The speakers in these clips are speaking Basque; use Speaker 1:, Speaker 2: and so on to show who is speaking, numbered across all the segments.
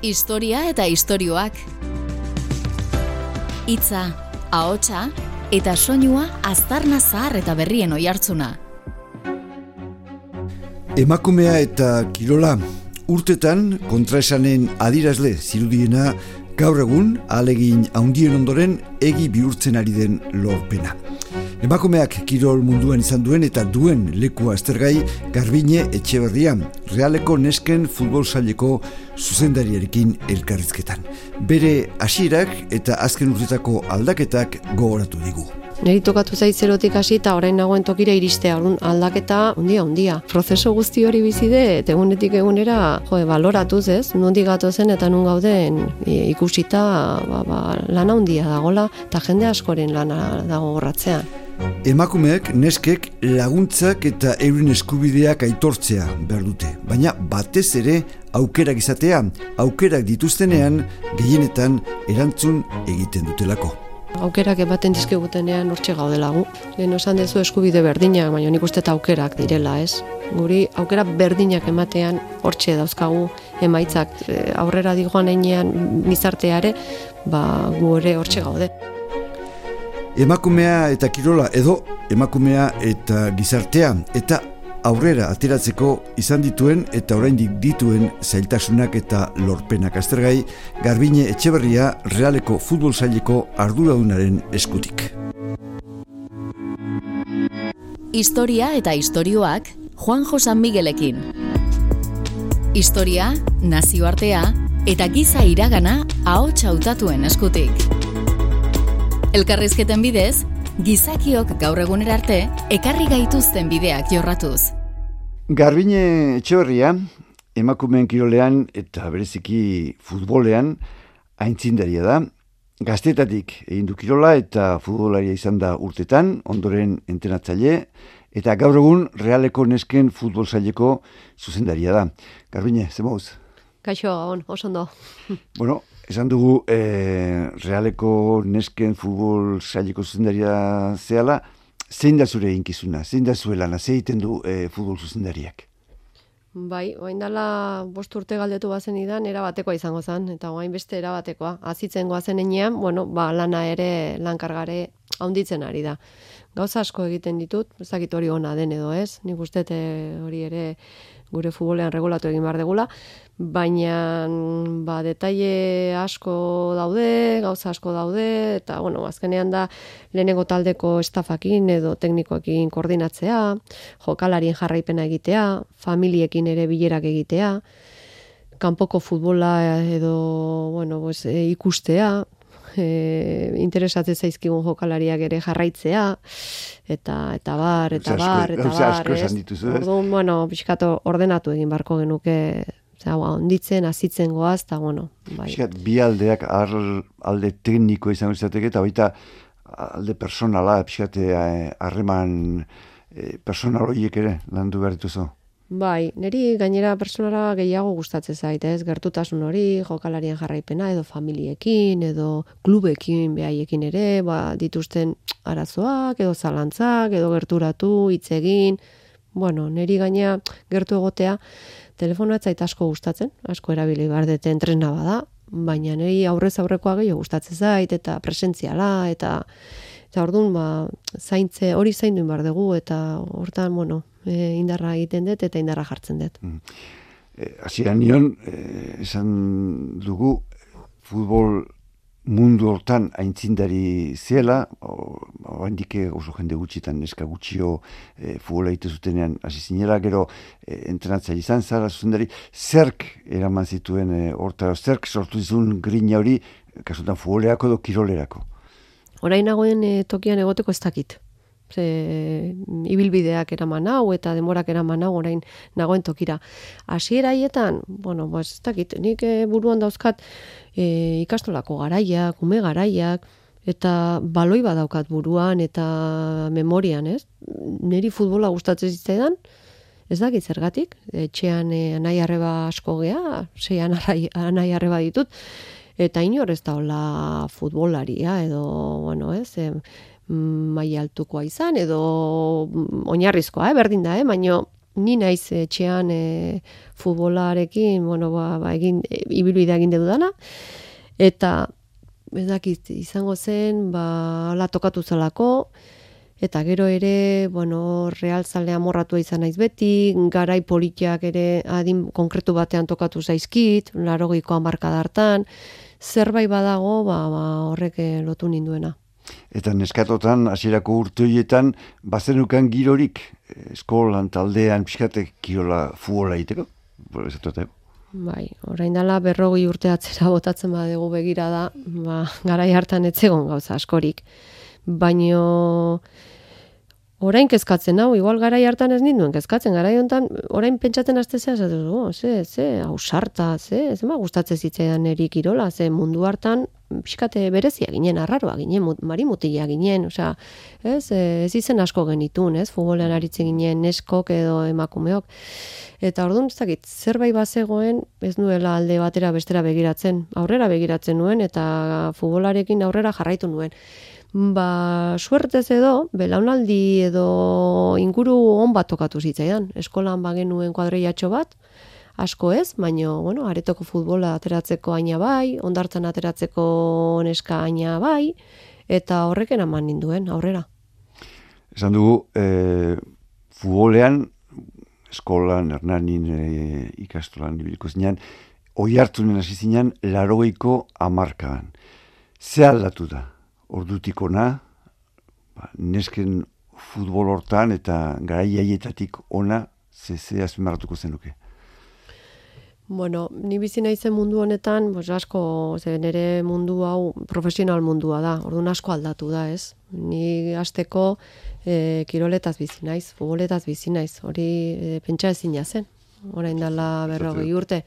Speaker 1: Historia eta istorioak. Hitza, ahotsa eta soinua aztarna zahar eta berrien oihartzuna.
Speaker 2: Emakumea eta kirola urtetan kontraesanen adirazle zirudiena gaur egun alegin haundien ondoren egi bihurtzen ari den lorpena. Emakumeak kirol munduan izan duen eta duen leku aztergai Garbine Etxeberrian, realeko nesken futbol saileko zuzendariarekin elkarrizketan. Bere hasierak eta azken urtetako aldaketak gogoratu digu.
Speaker 3: Neri tokatu zaitzerotik hasi eta orain nagoen tokira iristea, orduan aldaketa ondia ondia. Prozeso guzti hori bizi de, egunetik egunera, jo, baloratuz ez, nondik zen eta nun gauden ikusita ba, ba, lana ondia dagola, eta jende askoren lana dago gorratzean.
Speaker 2: Emakumeek neskek laguntzak eta eurin eskubideak aitortzea behar dute, baina batez ere aukerak izatea, aukerak dituztenean gehienetan erantzun egiten dutelako.
Speaker 3: Aukerak ematen dizkigutenean hortxe gaudela gu. Lehen osan dezu eskubide berdinak, baina nik uste aukerak direla, ez? Guri aukera berdinak ematean hortxe dauzkagu emaitzak e, aurrera digoan einean nizarteare, ba, gu ere hortxe gaude.
Speaker 2: Emakumea eta kirola edo emakumea eta gizartea eta aurrera ateratzeko izan dituen eta oraindik dituen zailtasunak eta lorpenak aztergai Garbine Etxeberria realeko futbol zaileko arduradunaren eskutik.
Speaker 1: Historia eta istorioak Juan Josan Miguelekin. Historia, nazioartea eta giza iragana ahots hautatuen eskutik. Elkarrizketen bidez, gizakiok gaur egunera arte ekarri gaituzten bideak jorratuz.
Speaker 2: Garbine etxorria, emakumeen kirolean eta bereziki futbolean aintzindaria da. Gaztetatik egin du kirola eta futbolaria izan da urtetan, ondoren entenatzaile, eta gaur egun realeko nesken futbol zaileko zuzendaria da. Garbine, zemoz?
Speaker 3: Kaixo, on, oso ondo.
Speaker 2: bueno, esan dugu e, realeko nesken futbol saileko zuzendaria zehala, zein da zure inkizuna, zein da zuela, egiten du e, futbol zuzendariak?
Speaker 3: Bai, oain dala bost urte galdetu bazen idan, erabatekoa izango zen, eta oain beste erabatekoa. Azitzen goazen enean, bueno, ba, lana ere, lankargare, haunditzen ari da. Gauza asko egiten ditut, ezakit hori ona den edo ez, nik uste hori ere gure futbolean regulatu egin behar degula, baina ba, detaile asko daude, gauza asko daude, eta bueno, azkenean da lehenengo taldeko estafakin edo teknikoekin koordinatzea, jokalarien jarraipena egitea, familiekin ere bilerak egitea, kanpoko futbola edo bueno, pues, e, ikustea, e, interesatzen zaizkigun jokalariak ere jarraitzea eta eta bar eta bar eta bar Orduan, bueno, pixkato ordenatu egin barko genuke Zau, onditzen, azitzen goaz, eta bueno.
Speaker 2: Bai. Piskat, bi aldeak alde tekniko izango izateke, eta baita alde personala, piskat, eh, harreman e, personal horiek ere, landu behar dituzu.
Speaker 3: Bai, niri gainera personara gehiago gustatzen zait, ez? Gertutasun hori, jokalarien jarraipena edo familiekin edo klubekin behaiekin ere, ba, dituzten arazoak edo zalantzak edo gerturatu hitz egin. Bueno, niri gaina gertu egotea telefonoa zait asko gustatzen, asko erabili bar deten trena bada, baina niri aurrez aurrekoa gehiago gustatzen zait eta presentziala eta eta ordun ba zaintze hori zaindu bar dugu eta hortan bueno, e, indarra egiten dut eta indarra jartzen dut. Mm.
Speaker 2: E, nion, e, esan dugu, futbol mundu hortan aintzindari zela, oandik oso jende gutxitan neska gutxio e, futbola egite zutenean hasi zinela, gero e, entrenatza izan zara zuzendari, zerk eraman zituen e, hortara, zerk sortu izun grina hori, kasutan futboleako edo kirolerako?
Speaker 3: Orain nagoen e, tokian egoteko ez dakit ze ibilbideak eraman hau eta demorak eraman hau orain nagoen tokira. Hasiera haietan, bueno, pues ez dakit, nik e, buruan dauzkat e, ikastolako garaiak, ume garaiak eta baloi badaukat buruan eta memorian, ez? Neri futbola gustatzen zitzaidan, ez dakit zergatik, etxean e, anai arreba asko gea, zeian anai arreba ditut, eta inor ez da hola futbolaria edo, bueno, ez, mai altukoa izan edo mm, oinarrizkoa, eh, berdin da, eh, baino ni naiz etxean e, futbolarekin, bueno, ba, ba egin e, ibilbidea egin du dana. Eta ez dakit izango zen, ba la tokatu zelako. Eta gero ere, bueno, real zalea morratu izan naiz beti, garai politiak ere adin konkretu batean tokatu zaizkit, 80ko hamarkada hartan, zerbait badago, ba, ba horrek eh, lotu ninduena.
Speaker 2: Eta neskatotan, hasierako urte horietan, bazenukan girorik, eskolan, taldean, pixkatek, kirola, fuola iteko?
Speaker 3: Bai, orain dela berrogi urte atzera botatzen badegu begira da, ba, garai hartan etzegon gauza askorik. Baino, orain kezkatzen hau, igual garai hartan ez ninduen kezkatzen, garai hontan orain pentsatzen aste zea, zatu, oh, ze, ze, hau sarta, ze, ze ma gustatzen zitzaidan eri kirola, ze mundu hartan, pixkate berezia ginen, arraroa ginen, marimutila ginen, osea, ez, ez izen asko genitun, ez, futbolean aritzen ginen, neskok edo emakumeok, eta orduan, ez dakit, zerbait bazegoen, ez nuela alde batera bestera begiratzen, aurrera begiratzen nuen, eta futbolarekin aurrera jarraitu nuen ba, suertez edo, belaunaldi edo inguru on bat tokatu zitzaidan. Eskolan bagenuen kuadreiatxo bat, asko ez, baino, bueno, aretoko futbola ateratzeko aina bai, ondartzan ateratzeko neska aina bai, eta horreken eman ninduen, aurrera.
Speaker 2: Esan dugu, e, futbolean, eskolan, hernanin, e, ikastolan, ibiliko zinean, oi hartunen hasi zinean, larogeiko amarkaan. Ze aldatu da? Ordutik ona, ba, nesken futbol hortan eta garai haietatik ona, ze azpimarratuko zenuke.
Speaker 3: Bueno, ni bizi naizen mundu honetan, pues asko, ze nere mundu hau profesional mundua da. Orduan asko aldatu da, ez? Ni hasteko e, kiroletaz bizi naiz, futboletaz bizi naiz. Hori e, pentsa ezina zen. Orain dela berrogei urte.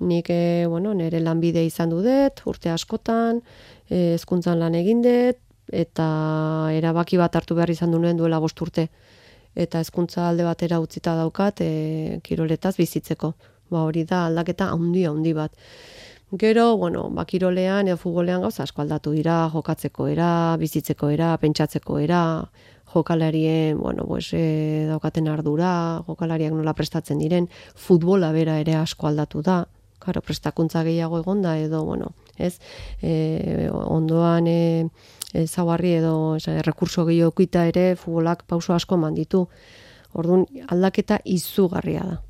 Speaker 3: Nik, e, bueno, nere lanbide izan du dut, urte askotan, Eh, hezkuntzan lan egin dut eta erabaki bat hartu behar izan duen duela bost urte eta hezkuntza alde batera utzita daukat e, kiroletaz bizitzeko. Ba hori da aldaketa handi handi bat. Gero, bueno, ba kirolean edo futbolean gauza asko aldatu dira, jokatzeko era, bizitzeko era, pentsatzeko era, jokalarien, bueno, pues, e, daukaten ardura, jokalariak nola prestatzen diren, futbola bera ere asko aldatu da, karo, prestakuntza gehiago egonda edo, bueno, ez? E, ondoan e, e, zauarri edo e, rekurso gehiago ere futbolak pauso asko eman ditu. Orduan aldaketa izugarria da.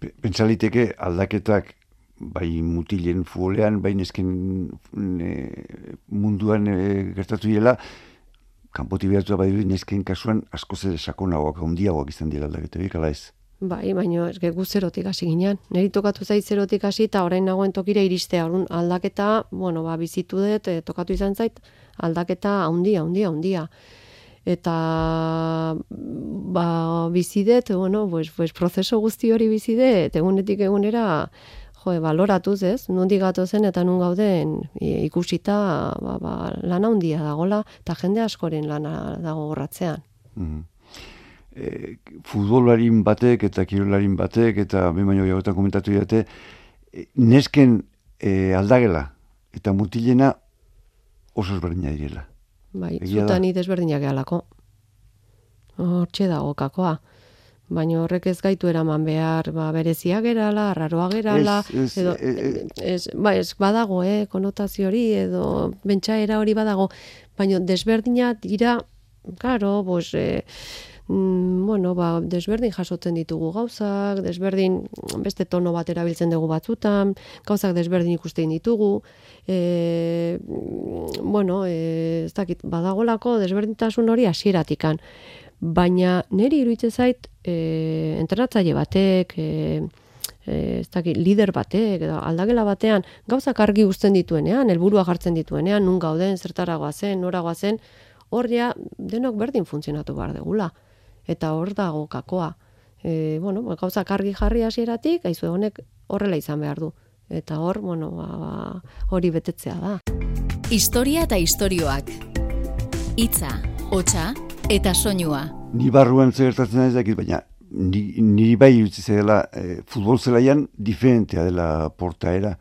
Speaker 2: Pentsaliteke aldaketak bai mutilen futbolean, bai nesken e, munduan e, gertatu dela, kanpoti behatu da bai nesken kasuan asko zer sakonagoak, handiagoak izan dira aldaketa, bikala ez?
Speaker 3: Bai, baina ez gegu zerotik hasi ginen. Neri tokatu zait zerotik hasi eta orain nagoen tokira iristea. Orduan aldaketa, bueno, ba bizitu dut, e, tokatu izan zait aldaketa handia, handia, handia. Eta ba bizi dut, bueno, pues pues prozeso guzti hori bizi dut, egunetik egunera jo, baloratuz, ez? Nundi gato zen eta nun gauden ikusita, ba, ba lana handia dagola eta jende askoren lana dago gorratzean. Mm
Speaker 2: e, futbolarin batek eta kirolarin batek eta behin baino gehiagotan komentatu dute e, nesken e, aldagela eta mutilena oso ezberdina direla.
Speaker 3: Bai, zutan ni desberdinak gehalako. Hortxe dago kakoa. Baina horrek ez gaitu eraman behar, ba, berezia gerala, raroa gerala, edo, e, e, ez, ba, ez badago, eh, konotazio hori, edo bentsaera hori badago, baina desberdina dira, karo, bos, eh, mm, bueno, ba, desberdin jasotzen ditugu gauzak, desberdin beste tono bat erabiltzen dugu batzutan, gauzak desberdin ikusten ditugu, e, bueno, e, ez dakit, badagolako desberdintasun hori hasieratikan. Baina niri iruditzen zait e, entrenatzaile batek, e, e, ez dakit, lider batek, edo aldagela batean, gauzak argi uzten dituenean, helburua jartzen dituenean, nun gauden, zertaragoa zen, noragoa zen, horria denok berdin funtzionatu behar degula eta hor dago kakoa. E, bueno, ba, gauza kargi jarri hasieratik, aizu honek horrela izan behar du. Eta hor, bueno, ba, ba, hori betetzea da.
Speaker 1: Historia eta istorioak. Hitza, hotsa eta soinua.
Speaker 2: Ni barruan zertatzen ez dakit, baina ni, ni bai utzi zela e, futbol zelaian diferentea dela portaera.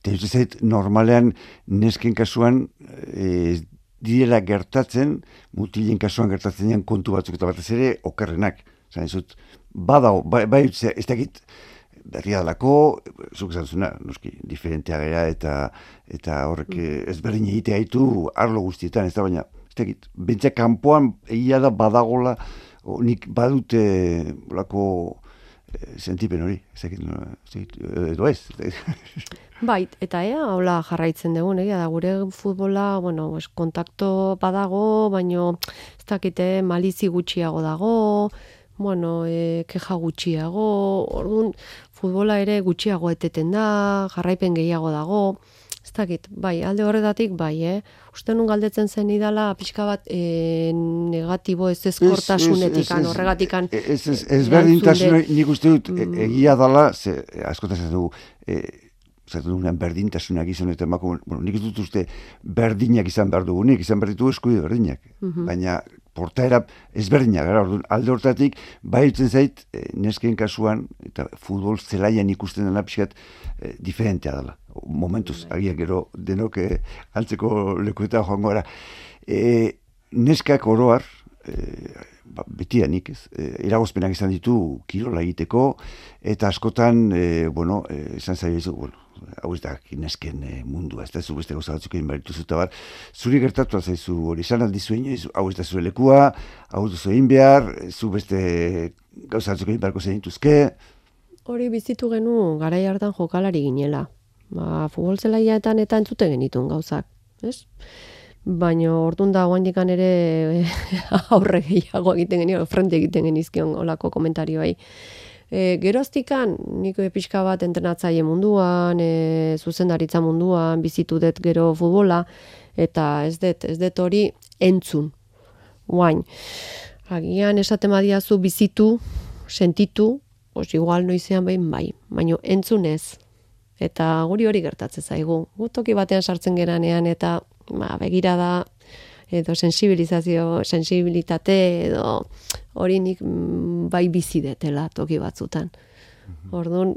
Speaker 2: Eta utzi zait normalean nesken kasuan e, direla gertatzen, mutilen kasuan gertatzen kontu batzuk eta batez ere okerrenak. Zain zut, badago, bai, bai ez dakit, berria dalako, zuk zantzuna, noski, diferentea gara eta eta horrek mm. ez berdin egitea haitu arlo guztietan, ez da baina, ez dakit, bentsek kanpoan egia da badagola, nik badute lako sentipen hori, ez dakit, edo ez.
Speaker 3: Bai, eta ea, hola jarraitzen dugu, egia da, gure futbola, bueno, es, kontakto badago, baino, ez dakite, malizi gutxiago dago, bueno, e, keja gutxiago, orduan, futbola ere gutxiago eteten da, jarraipen gehiago dago, dakit, bai, alde horretatik, bai, eh? Uste nun galdetzen zen idala, pixka bat e, negatibo ez ezkortasunetik, horregatik.
Speaker 2: Ez, ez, ez, berdintasun, nik uste dut, e, mm. egia dala, ze, askotan ez dugu, e, zaitu dugunean berdintasunak izan eta emakume, bueno, nik dut uste berdinak izan behar dugu, nik izan behar ditu eskubide berdinak. Mhm. Baina portaera ezberdinak, gara, orduan, alde hortatik, bai zait, e, nesken kasuan, eta futbol zelaian ikusten dena pixkat, e, diferentea dela. Momentuz, agiak gero, denok e, antzeko lekueta joango gara. E, neskak oroar, e, ba, betianik, ez, e, iragozpenak izan ditu kirola egiteko, eta askotan, e, bueno, e, esan zaitu, bueno, hau ez da, kinesken e, mundua, ez da, zu beste gauza batzuk egin baritu zuta bar, zuri gertatu zaizu hori, esan aldi zuen, hau ez da zure lekua, hau duzu egin behar, zu beste gauza batzuk egin beharko zein dituzke.
Speaker 3: Hori bizitu genu, gara hartan jokalari ginela. Ba, futbol zelaiaetan eta entzuten genitun gauzak, ez? Baina orduan da guandikan ere aurre gehiago egiten genio, frente egiten genizkion olako komentarioai. E, geroztikan, niko pixka bat entrenatzaile munduan, e, zuzendaritza munduan, bizitu dut gero futbola, eta ez dut, ez dut hori entzun. Guain, agian esaten badiazu bizitu, sentitu, os igual noizean behin bai, baino entzunez. Eta guri hori gertatzen zaigu. Gutoki batean sartzen geranean eta ba, begira da edo sensibilizazio, sensibilitate edo hori nik mm, bai bizi detela toki batzutan. Mhm. Orduan,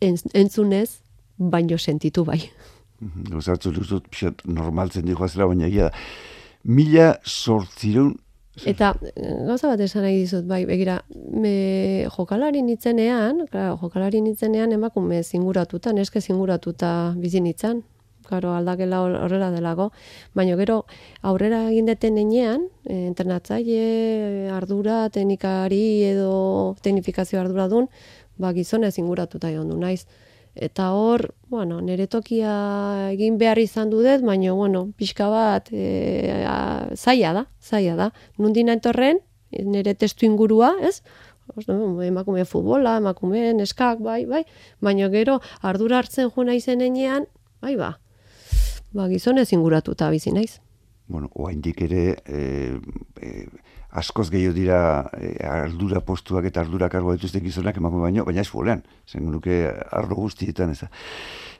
Speaker 3: entzunez, baino sentitu bai.
Speaker 2: Gozatzu mhm. luzut, pixat normaltzen dikoa zela, baina egia da. Mila sortzirun...
Speaker 3: Eta, gauza bat esan nahi dizut, bai, begira, me, jokalari nitzenean, claro, jokalari nitzenean emakume zinguratuta, neske zinguratuta bizi nitzan, karo aldakela horrela delago, baina gero aurrera egin deten enean, e, entrenatzaile, ardura, teknikari edo teknifikazio ardura dun, ba gizonez inguratuta egon du. Naiz. Eta hor, bueno, nire tokia egin behar izan dudet, baina, bueno, pixka bat, e, zaila da, zaila da. Nundina entorren, nire testu ingurua, ez? emakume futbola, emakume neskak, bai, bai, baina gero ardura hartzen juna izen enean, bai, ba, ba, gizonez inguratuta bizi naiz.
Speaker 2: Bueno, oaindik ere, e, e, askoz gehiago dira e, ardura postuak eta ardura kargo dituzte gizonak emakume baino, baina ez fuolean, zen nuke ardo guztietan ez da.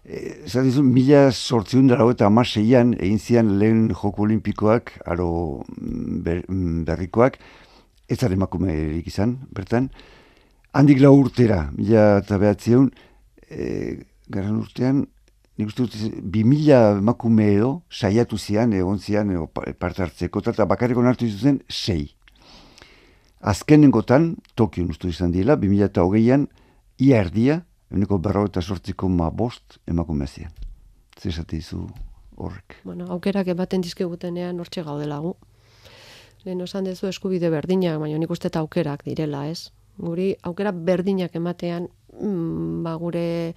Speaker 2: E, dizu, mila sortziun dara eta amaseian egin zian lehen joko olimpikoak, aro mm, ber, mm, berrikoak, ez zara emakume izan, bertan. Handik lau urtera, mila eta behatzeun, e, garran urtean, nik uste dut, bi mila emakume edo, saiatu zian, egon zian, parte hartzeko, eta bakarrik onartu izuzen, sei. Azkenengotan, Tokio uste izan dira, bi mila eta hogeian, ia erdia, eneko berro eta sortziko ma bost emakume zian. Zer izu horrek.
Speaker 3: Bueno, aukerak ematen dizkigutenean hortxe gaudelagu. Lehen osan dezu eskubide berdinak, baina nik uste aukerak direla, ez? Guri aukera berdinak ematean, mm, ba, gure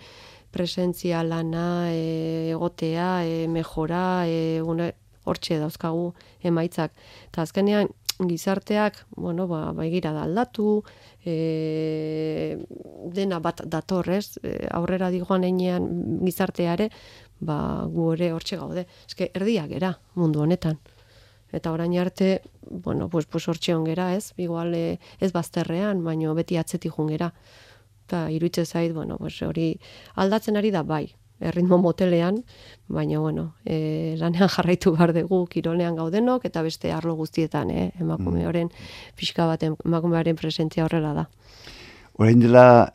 Speaker 3: presentzia lana e, egotea, e, mejora, e, une, hortxe dauzkagu emaitzak. Eta azkenean, gizarteak, bueno, ba, baigira da aldatu, e, dena bat datorrez, e, aurrera digoan einean gizarteare, ba, gu ere hortxe gaude. Eske, erdiak era mundu honetan. Eta orain arte, bueno, pues, pues hortxe ongera ez, igual e, ez bazterrean, baino beti atzetik jungera eta iruditze zait, bueno, pues hori aldatzen ari da bai, erritmo motelean, baina bueno, e, lanean jarraitu behar dugu kirolean gaudenok eta beste arlo guztietan, eh, emakume mm. pixka baten emakumearen presentzia horrela da.
Speaker 2: Orain dela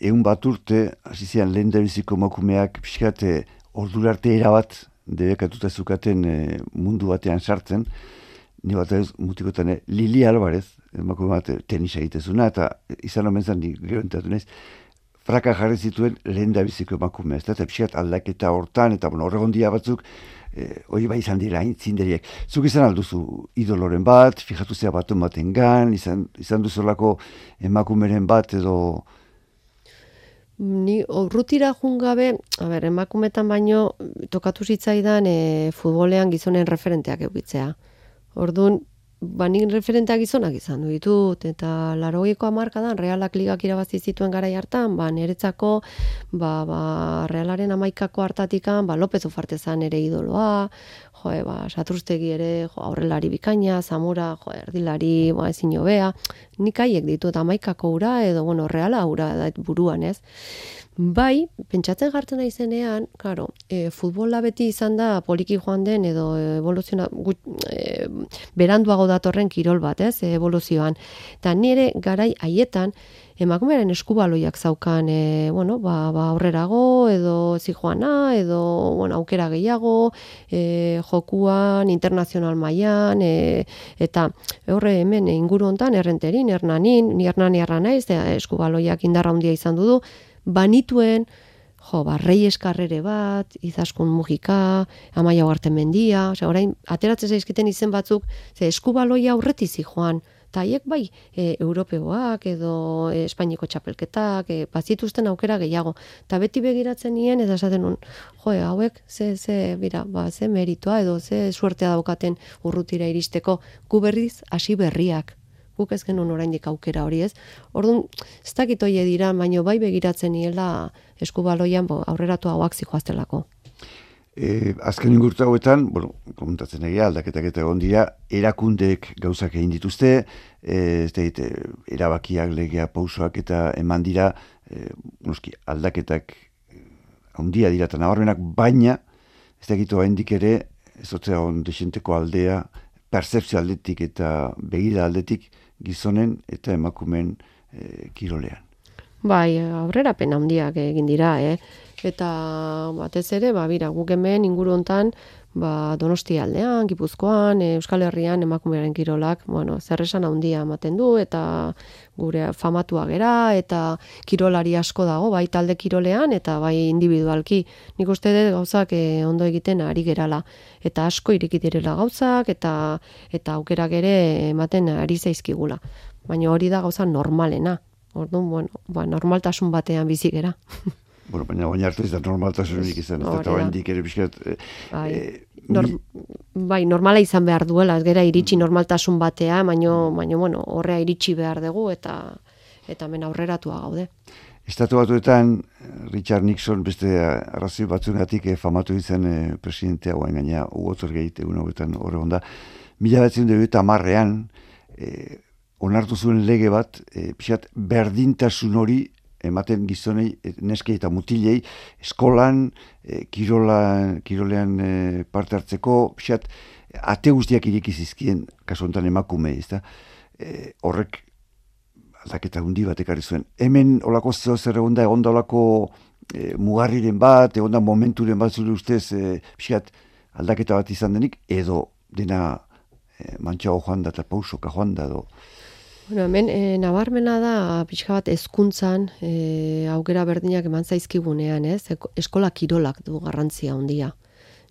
Speaker 2: egun bat urte, hasi zian lehen biziko emakumeak pixkate ordurarte erabat debekatuta zukaten e, mundu batean sartzen, ni bat ez mutikotan, Lili Alvarez, emakume bat tenisa egitezuna, eta izan omen zan, gero entatu nez, fraka jarri zituen lehen da biziko emakume, ez da, eta aldaketa hortan, eta bueno, horregon dia batzuk, e, hori bai izan dira, hain zinderiek. Zuk izan alduzu idoloren bat, fijatu zea batu baten gan, izan, izan duzulako emakumeren bat, edo...
Speaker 3: Ni urrutira jungabe, a ber, emakumetan baino, tokatu zitzaidan e, futbolean gizonen referenteak eukitzea. Orduan, ba, nik referenteak gizonak izan du ditut, eta larogeiko amarkadan, realak ligak irabazi zituen garai hartan, ba, niretzako, ba, ba, realaren amaikako hartatikan, ba, López Ufarte zan ere idoloa, jo, ba, satrustegi ere, jo, aurrelari bikaina, zamura, jo, erdilari, ba, ezin jobea, nik haiek ditut amaikako ura, edo, bueno, reala ura da buruan, ez? Bai, pentsatzen jartzen naizenean, claro, e, futbola beti izan da poliki joan den edo evoluziona e, beranduago datorren kirol bat, ez? evoluzioan. Ta nire garai haietan emakumearen eskubaloiak zaukan, e, bueno, ba, ba aurrerago edo zijoana edo bueno, aukera gehiago, e, jokuan internazional mailan e, eta horre hemen inguru hontan errenterin, hernanin, ni hernani naiz, eskubaloiak indarra handia izan du banituen, jo, ba, rei eskarrere bat, izaskun mugika, amaia huarten mendia, ose, orain, ateratzen zaizkiten izen batzuk, ze eskubaloia aurretizi joan, eta haiek bai, e, europeoak edo e, espainiko txapelketak, e, bazituzten aukera gehiago. Eta beti begiratzen nien, eta esaten nun, jo, hauek, ze, ze, bira, ba, ze meritoa edo ze suertea daukaten urrutira iristeko, guberriz hasi berriak guk ez genuen oraindik aukera hori ez. Orduan, ez dakit oie dira, baino bai begiratzen niela eskubaloian aurreratu hauak zijoaztelako.
Speaker 2: E, azken ingurtu hauetan, bueno, komentatzen egia, aldaketak eta egon dira, erakundeek gauzak egin dituzte, e, ez da erabakiak, legea, pausoak eta eman dira, e, noski, aldaketak handia dira eta nabarmenak, baina, ez da gitu ere, ez otzea on desenteko aldea, percepzio aldetik eta begira aldetik, gizonen eta emakumen e, kirolean.
Speaker 3: Bai, aurrera pena handiak egin dira, eh? Eta batez ere, ba, bira, guk hemen inguru hontan, ba, donosti aldean, gipuzkoan, eh, Euskal Herrian emakumearen kirolak, bueno, zerresan handia ematen du, eta gure famatua gera, eta kirolari asko dago, bai talde kirolean, eta bai individualki. Nik uste dut gauzak eh, ondo egiten ari gerala. Eta asko irikitirela gauzak, eta eta aukerak ere ematen ari zaizkigula. Baina hori da gauza normalena. Orduan, bueno, ba, normaltasun batean bizi gera.
Speaker 2: Bueno, baina baina hartu ez da normaltasunik izan, ez da hendik ere bizkat... Eh,
Speaker 3: bai. Eh, bai, normala izan behar duela, ez gera iritsi mm. normaltasun batea, baino, baino, bueno, horrea iritsi behar dugu, eta eta men aurreratua gaude.
Speaker 2: Estatu batuetan, Richard Nixon beste arrazoi batzunatik eh, famatu izan eh, presidentea guain gaina, ugotzor gehite, egun hauetan horre honda, mila batzen dugu eta marrean, eh, onartu zuen lege bat, e, pixat, berdintasun hori ematen gizonei, e, neskei eta mutilei, eskolan, e, kirola, kirolean e, parte hartzeko, pixat, ate guztiak iriki zizkien, kasu honetan emakume, ez da? E, horrek, aldaketa hundi bat ekarri zuen. Hemen olako zeo zer egon da, egon da olako e, mugarriren bat, egon da momenturen bat zure ustez, e, pixat, aldaketa bat izan denik, edo dena e, mantxago joan da eta pausoka joan da, edo...
Speaker 3: Bueno, hemen e, nabarmena da pixka bat hezkuntzan e, aukera berdinak eman zaizkigunean, ez? Eskola kirolak du garrantzia handia.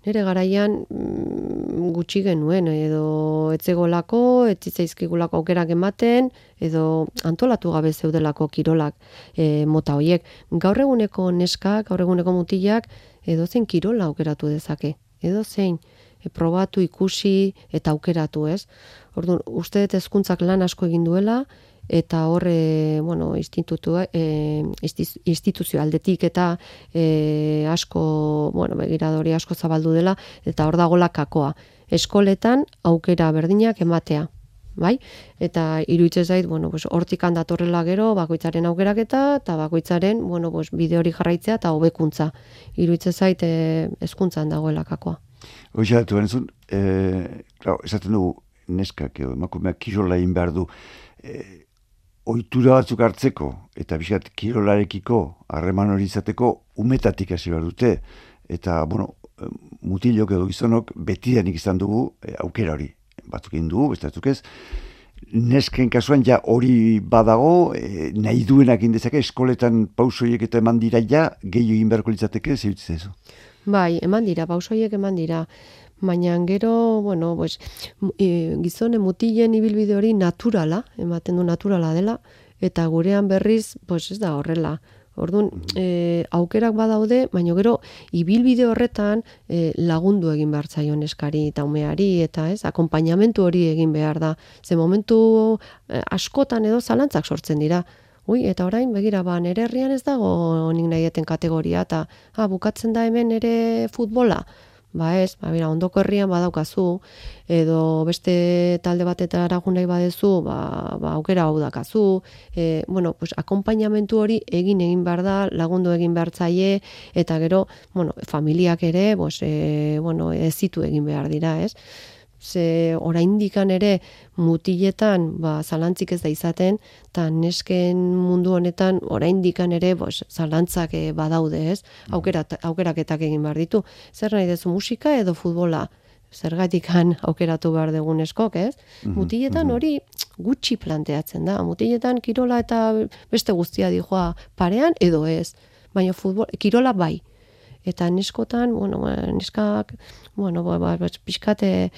Speaker 3: Nere garaian mm, gutxi genuen edo etzegolako, etzitzaizkigulako aukerak ematen edo antolatu gabe zeudelako kirolak e, mota hoiek. Gaur eguneko neskak, gaur eguneko mutilak edo zein kirola aukeratu dezake. Edo zein probatu ikusi eta aukeratu, ez? Orduan, uste dut hezkuntzak lan asko egin duela eta hor e, bueno, institutu e, instituzio aldetik eta e, asko, bueno, begiradori asko zabaldu dela eta hor dago kakoa. Eskoletan aukera berdinak ematea bai? Eta iruitze zait, bueno, pues hortik datorrela gero bakoitzaren aukeraketa eta bakoitzaren, bueno, pues bide hori jarraitzea eta hobekuntza. Iruitze zait eh hezkuntzan dagoela kakoa.
Speaker 2: Hoxe, tu entzun, eh, claro, esaten dugu neskak edo emakumeak kirola egin behar du. E, ohitura batzuk hartzeko eta bizkat kirolarekiko harreman hori izateko umetatik hasi behar dute. Eta bueno mutilok edo gizonok betidanik izan dugu e, aukera hori. Batzuk egin dugu beste ez. Nesken kasuan ja hori badago, e, nahi duenak indezake, eskoletan pausoiek eta eman dira ja, gehiu egin beharko litzateke, zehutzen
Speaker 3: Bai, eman dira, pausoiek eman dira. Baina gero, bueno, pues, e, gizone mutilen ibilbide hori naturala, ematen du naturala dela, eta gurean berriz, pues ez da horrela. Orduan, e, aukerak badaude, baina gero ibilbide horretan e, lagundu egin behar zaion eskari eta umeari, eta ez, akompainamentu hori egin behar da. Ze momentu e, askotan edo zalantzak sortzen dira. Ui, eta orain, begira, ba, nere herrian ez dago nik nahieten kategoria, eta ha, ah, bukatzen da hemen ere futbola ba ez, ba mira, ondoko herrian badaukazu edo beste talde batetara jo nahi badezu, ba, ba aukera hau dakazu. E, bueno, pues akonpainamentu hori egin egin behar da, lagundu egin behar zaie, eta gero, bueno, familiak ere, pues, e, bueno, ez zitu egin behar dira, ez? Ze oraindikan ere mutiletan ba zalantzik ez da izaten ta nesken mundu honetan oraindikan ere bos zalantzak e, badaude, ez? Mm. Aukera aukeraketak egin behar ditu. Zer nahi dezu musika edo futbola? Zergatikan aukeratu behar dugun eskok, ez? Mm Mutiletan hori gutxi planteatzen da. Mutiletan kirola eta beste guztia dijoa parean edo ez. Baina futbol, kirola bai eta neskotan, bueno, ba, neskak, bueno, ba, ba, ba pixkate,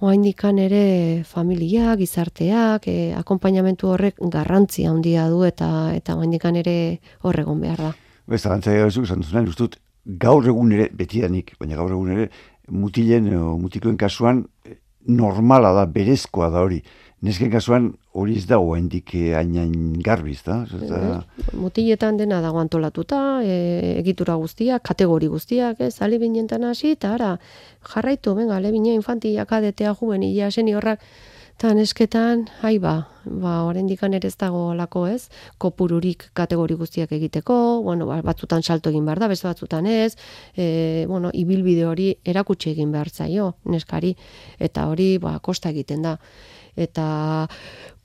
Speaker 3: oaindikan ere familia, gizarteak, e, akompainamentu horrek garrantzi handia du eta eta oaindikan ere horregon behar da.
Speaker 2: Bez, agantzai gara zuk, zantzunan, ustut, gaur egun ere, betidanik, baina gaur egun ere, mutilen o mutikoen kasuan, normala da, berezkoa da hori nesken kasuan hori ez dago hendik eh, hainain garbiz, da?
Speaker 3: Mutiletan dena dago antolatuta, e, egitura guztiak, kategori guztiak, ez, ale hasi, eta ara, jarraitu, venga, ale bine infantia, kadetea, juen, ia, seni eta nesketan, hai ba, ba, dikan ere ez dago lako ez, kopururik kategori guztiak egiteko, bueno, ba, batzutan salto egin behar da, beste batzutan ez, e, bueno, ibilbide hori erakutsi egin behar zaio, neskari, eta hori, ba, kosta egiten da eta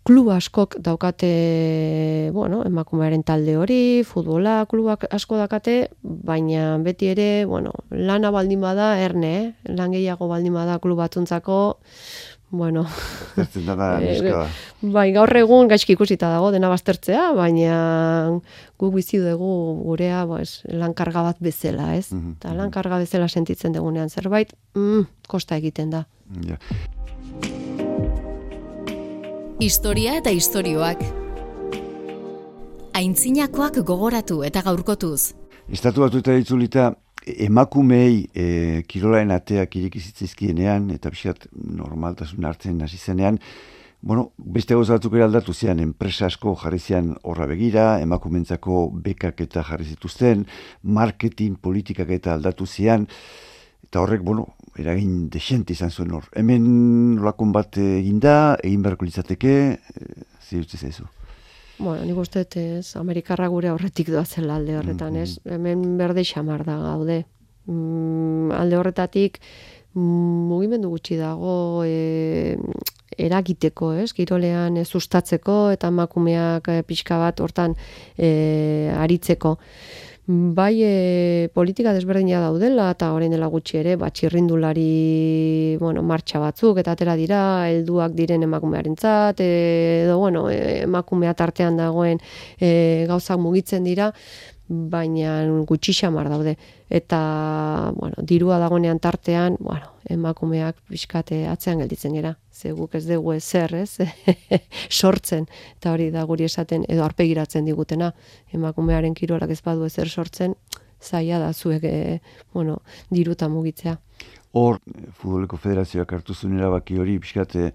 Speaker 3: klub askok daukate, bueno, emakumearen talde hori, futbola klubak asko dakate, baina beti ere, bueno, lana baldin bada, erne, eh? lan gehiago baldin bada klub batzuntzako, bueno,
Speaker 2: e,
Speaker 3: bai, gaur egun gaizki ikusita dago dena baztertzea, baina guk bizi dugu gurea, pues, lankarga bat bezala, ez? Mm -hmm. lankarga bezala sentitzen dugunean zerbait, mm, kosta egiten da. Ja.
Speaker 1: Historia eta istorioak. Aintzinakoak gogoratu eta gaurkotuz.
Speaker 2: Estatu batu eta ditzulita emakumei e, kirolaen ateak irikizitzizkienean eta pixat normaltasun hartzen hasi zenean, bueno, beste gozatzuk ere aldatu zian, enpresa asko jarri zian horra begira, emakumentzako bekak eta jarri zituzten, marketing politikak eta aldatu zian, eta horrek, bueno, eragin desente izan zuen hor. Hemen lakon bat egin da, egin beharko litzateke, e, zirutze zaizu.
Speaker 3: Bueno, nik uste ez, Amerikarra gure horretik doazen alde horretan, ez? Mm-hmm. Hemen berde xamar da gaude. Mm, alde horretatik, mm, mugimendu gutxi dago, e, eragiteko, ez? Girolean ez sustatzeko eta emakumeak e, pixka bat hortan e, aritzeko bai e, politika desberdina daudela eta orain dela gutxi ere ba txirrindulari bueno martxa batzuk eta atera dira helduak diren emakumearentzat edo bueno e, emakumea tartean dagoen e, gauzak mugitzen dira baina gutxi xamar daude eta bueno dirua dagoenean tartean bueno emakumeak pixkate atzean gelditzen dira ze guk ez dugu ezer, ez? sortzen, eta hori da guri esaten, edo arpegiratzen digutena, emakumearen kirolak ez badu ezer sortzen, zaila da zuek, e, bueno, diruta mugitzea.
Speaker 2: Hor, Futboleko Federazioak hartu zuen erabaki hori, pixkate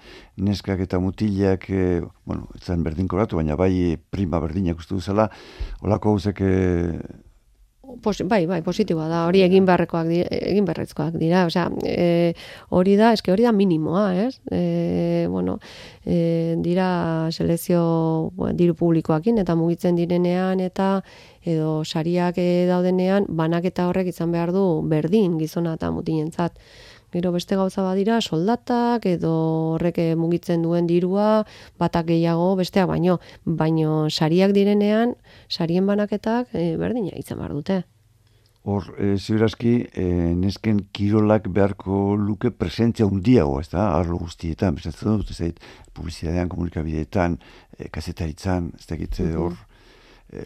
Speaker 2: neskak eta mutilak, e, bueno, etzan berdin koratu, baina bai prima berdinak uste duzela, holako hauzek
Speaker 3: Pos, bai, bai, positiboa da. Hori egin beharrekoak dira, egin beharrezkoak dira, osea, e, hori da, eske hori da minimoa, ez? E, bueno, e, dira selezio bueno, diru publikoakin eta mugitzen direnean eta edo sariak e, daudenean banaketa horrek izan behar du berdin gizona eta mutinentzat. Gero beste gauza badira soldatak edo horrek mugitzen duen dirua, batak gehiago besteak baino, baino sariak direnean, sarien banaketak e, berdina izan behar dute.
Speaker 2: Hor, e, ziberazki, e, nesken kirolak beharko luke presentzia undiago, ez da, arlo guztietan, bezatzen dut, ez da, publizidadean, komunikabideetan, e, kasetaritzan, ez da, hor, e,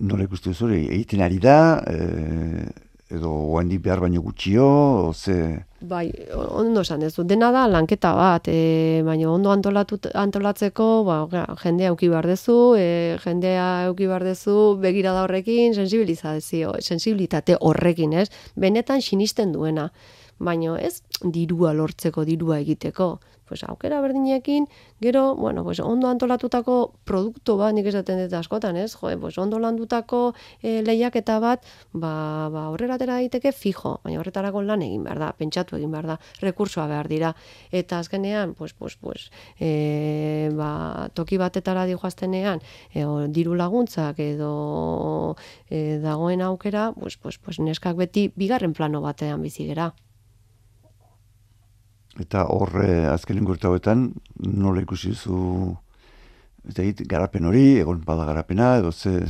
Speaker 2: nola ikustu zure, egiten ari da, e, edo oendik behar baino gutxio, ze...
Speaker 3: Bai, ondo esan ez du, dena da lanketa bat, e, baina ondo antolatut, antolatzeko, ba, jendea euki behar dezu, e, jendea euki behar dezu, begira da horrekin, sensibilizazio, sensibilitate horrekin, ez? Benetan sinisten duena, baina ez dirua lortzeko, dirua egiteko pues aukera berdinekin, gero, bueno, pues ondo antolatutako produktu bat, nik esaten dut askotan, ez? Jo, pues ondo landutako e, lehiaketa bat, ba, ba horrela atera daiteke fijo, baina horretarako lan egin behar da, pentsatu egin behar da, rekursoa behar dira. Eta azkenean, pues, pues, pues, e, ba, toki batetara di joaztenean, e, o, diru laguntzak edo e, dagoen aukera, pues, pues, pues, neskak beti bigarren plano batean bizi gera.
Speaker 2: Eta horre eh, azken hauetan, nola ikusi zu eta garapen hori, egon bada garapena, edo ze,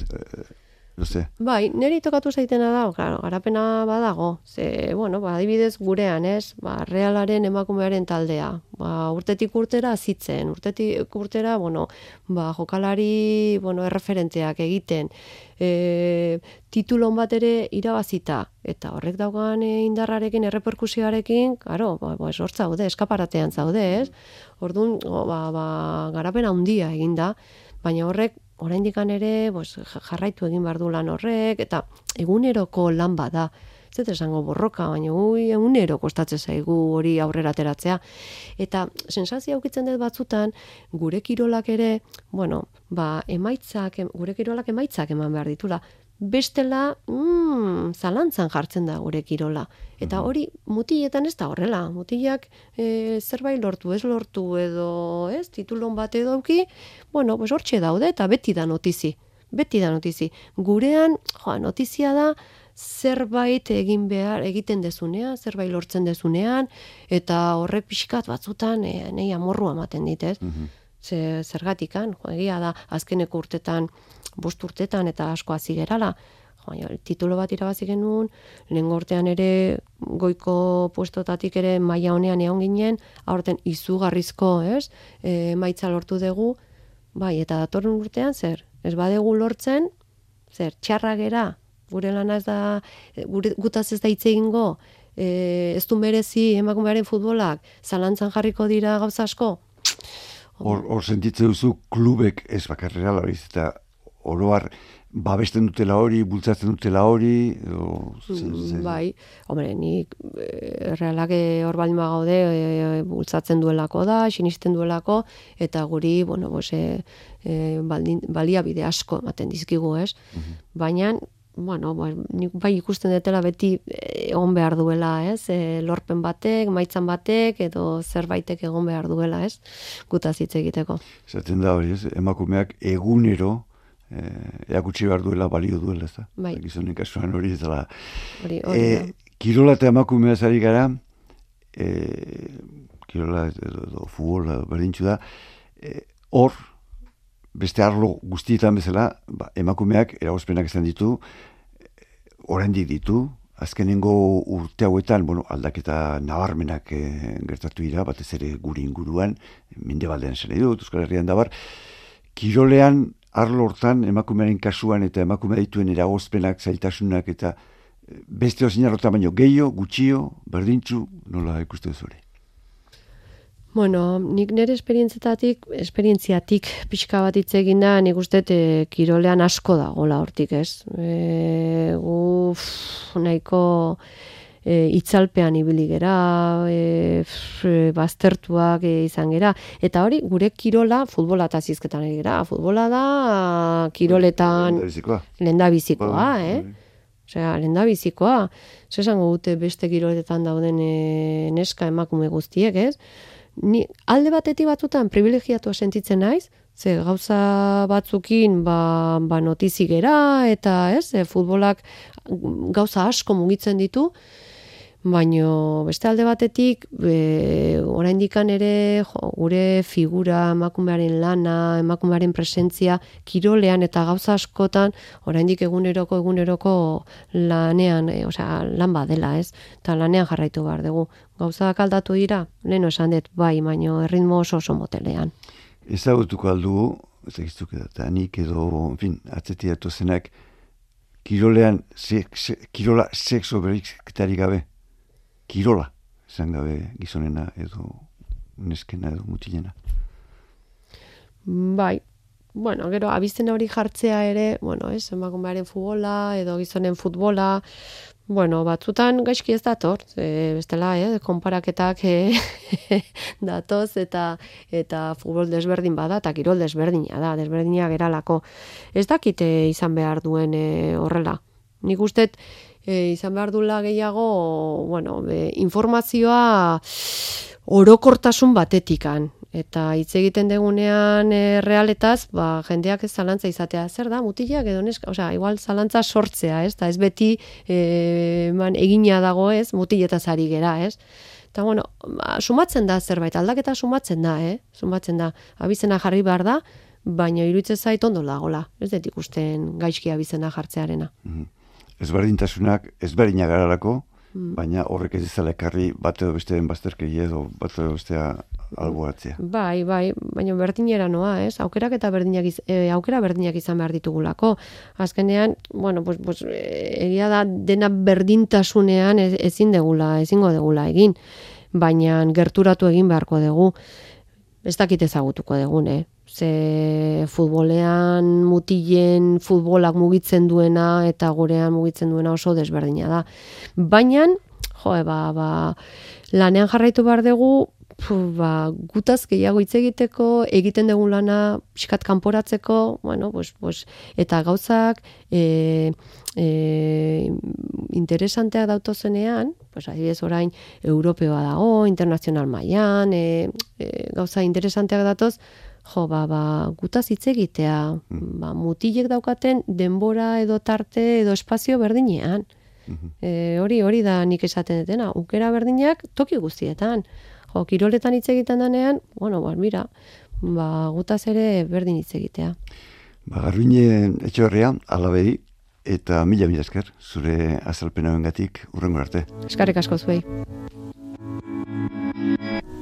Speaker 2: ze?
Speaker 3: Bai, niri tokatu zaitena da, claro, garapena badago. Ze, bueno, ba, adibidez gurean, ez? Ba, realaren emakumearen taldea. Ba, urtetik urtera zitzen, urtetik urtera, bueno, ba, jokalari, bueno, erreferenteak egiten e, titulon bat ere irabazita eta horrek daugan e, indarrarekin erreperkusioarekin, claro, ba ba hor zaude, eskaparatean zaude, ez? Ordun, ba, ba, garapena handia eginda, baina horrek oraindik ere, pues, jarraitu egin bar du lan horrek eta eguneroko lan bada ez esango borroka, baina ui, egunero kostatzen zaigu hori aurrera ateratzea. Eta sensazio aukitzen dut batzutan, gure kirolak ere, bueno, ba, emaitzak, gure kirolak emaitzak eman behar ditula. Bestela, mm, zalantzan jartzen da gure kirola. Eta mhm. hori, mutiletan ez da horrela. Mutilak e, zerbait lortu, ez lortu edo, ez, titulon bat edo auki, bueno, pues hortxe daude eta beti da notizi. Beti da notizi. Gurean, joa, notizia da, zerbait egin behar egiten dezunean, zerbait lortzen dezunean, eta horre pixkat batzutan e, nahi amorru ematen dit, ez? Mm zergatikan, jo, egia da, azkeneko urtetan, bost urtetan, eta asko hazi gerala, jo, titulo bat irabazi genuen, lehen gortean ere, goiko puestotatik ere maila honean egon ginen, aurten izugarrizko, ez? E, maitza lortu dugu, bai, eta datorren urtean, zer? Ez badegu lortzen, zer, txarra gera, gure lana ez da, gure, gutaz ez da hitz egingo, e, ez du merezi emakumearen futbolak, zalantzan jarriko dira gauza asko?
Speaker 2: Hor, hor sentitzen duzu klubek ez bakarrera hori eta oroar babesten dutela hori, bultzatzen dutela hori, o,
Speaker 3: mm, bai, hombre, nik e, realak hor baldin gaude e, bultzatzen duelako da, sinisten duelako, eta guri, bueno, bose, e, baldin, balia bide asko ematen dizkigu, ez? Mhm. Baina, bueno, bai, bai ikusten dutela beti eh, egon behar duela, ez? E, lorpen batek, maitzan batek, edo zerbaitek egon behar duela, ez? Guta hitz egiteko.
Speaker 2: Zaten da hori, ez? Emakumeak egunero e, eakutsi behar duela balio duela, ez da?
Speaker 3: Bai.
Speaker 2: Gizonen kasuan hori, ez da.
Speaker 3: Hori, hori.
Speaker 2: E, kirola eta emakumea zari gara, e, kirola edo, edo futbola berdintxu da, hor, beste arlo guztietan bezala, ba, emakumeak eragozpenak izan ditu, oraindik ditu, azkenengo urte hauetan, bueno, aldaketa nabarmenak e, gertatu dira, batez ere guri inguruan, minde baldean zen edo, Euskal Herrian dabar, kirolean, arlo hortan, emakumearen kasuan eta emakume dituen eragozpenak, zailtasunak eta eh, beste hozin baino gehiago, gutxio, berdintzu, nola ikuste zure?
Speaker 3: Bueno, nik nire esperientzetatik, esperientziatik pixka bat hitz egin da, nik uste e, kirolean asko da gola hortik, ez? E, uf, nahiko e, itzalpean ibili gera, e, baztertuak e, izan gera. Eta hori, gure kirola futbola eta zizketan gera. Futbola da kiroletan lenda bizikoa, bai, eh? Bai. Osea, lenda bizikoa. Zesango gute beste kiroletan dauden e, neska emakume guztiek, ez? Ni alde batetik batzutan privilegiatua sentitzen naiz, ze gauza batzukin ba, ba notizi gera eta ez, futbolak gauza asko mugitzen ditu, Baino beste alde batetik, e, oraindikan ere jo, gure figura, emakumearen lana, emakumearen presentzia kirolean eta gauza askotan oraindik eguneroko eguneroko lanean, e, osea, lan badela, ez? Ta lanean jarraitu behar dugu. Gauzak aldatu dira, leno esan dut, bai, baino erritmo oso oso motelean.
Speaker 2: Ezagutuko aldu, ezagiztuk edo, nik edo, en fin, atzetiatu zenak, kirolean, kirola sexo beriketari gabe, kirola, esan gabe gizonena edo neskena edo mutilena.
Speaker 3: Bai, bueno, gero, abizten hori jartzea ere, bueno, ez, emakumearen futbola edo gizonen futbola, Bueno, batzutan gaizki ez dator, e, bestela, eh, konparaketak e, datoz eta eta futbol desberdin bada eta kirol desberdina da, desberdina geralako. Ez dakite izan behar duen e, horrela. Nik uste e, izan behar duela gehiago, bueno, e, informazioa orokortasun batetikan eta hitz egiten degunean e, realetaz, ba, jendeak ez zalantza izatea. Zer da, mutilak edo neska, osea, igual zalantza sortzea, ez? Da ez beti e, man, egina dago ez, mutiletaz ari gera, ez? Eta, bueno, ba, sumatzen da zerbait, aldaketa sumatzen da, eh? Sumatzen da, abizena jarri behar da, baina iruditzen zait ondo dagola, ez dut ikusten gaizki abizena jartzearena. Mm -hmm.
Speaker 2: Ezberdintasunak, ezberdina garalako, mm. baina horrek ez izala ekarri bat edo besteen bazterkei edo bat edo bestea alboatzea.
Speaker 3: Bai, bai, baina berdinera noa, ez? Aukerak eta berdinak iz, e, aukera berdinak izan behar ditugulako. Azkenean, bueno, pues, pues, egia da dena berdintasunean ezin degula, ezingo degula egin, baina gerturatu egin beharko dugu. Ez dakit ezagutuko dugun, eh? Ze futbolean mutilen futbolak mugitzen duena eta gurean mugitzen duena oso desberdina da. Baina, jo, ba, ba, lanean jarraitu behar dugu, ba, gutaz gehiago hitz egiteko, egiten dugun lana pixkat kanporatzeko, bueno, pues, pues, eta gauzak e, e, interesantea dautozenean, pues, adibidez orain europeoa dago, internazional mailan, e, e, gauza interesanteak datoz, jo, ba, ba, gutaz hitz egitea, mm. ba, mutilek daukaten denbora edo tarte edo espazio berdinean. Mm-hmm. E, hori hori da nik esaten dutena, ukera berdinak toki guztietan jo, kiroletan hitz egiten denean, bueno, ba, mira, ba, gutaz ere berdin hitz egitea.
Speaker 2: Ba, garruine etxorrea, alabedi, eta mila mila esker, zure azalpena bengatik, urrengo arte.
Speaker 3: Eskarrik asko zuei.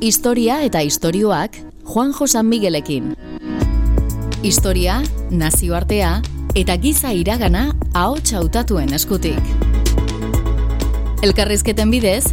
Speaker 1: Historia eta istorioak Juan Josan Miguelekin. Historia, nazioartea eta giza iragana ahots hautatuen eskutik. Elkarrizketen bidez,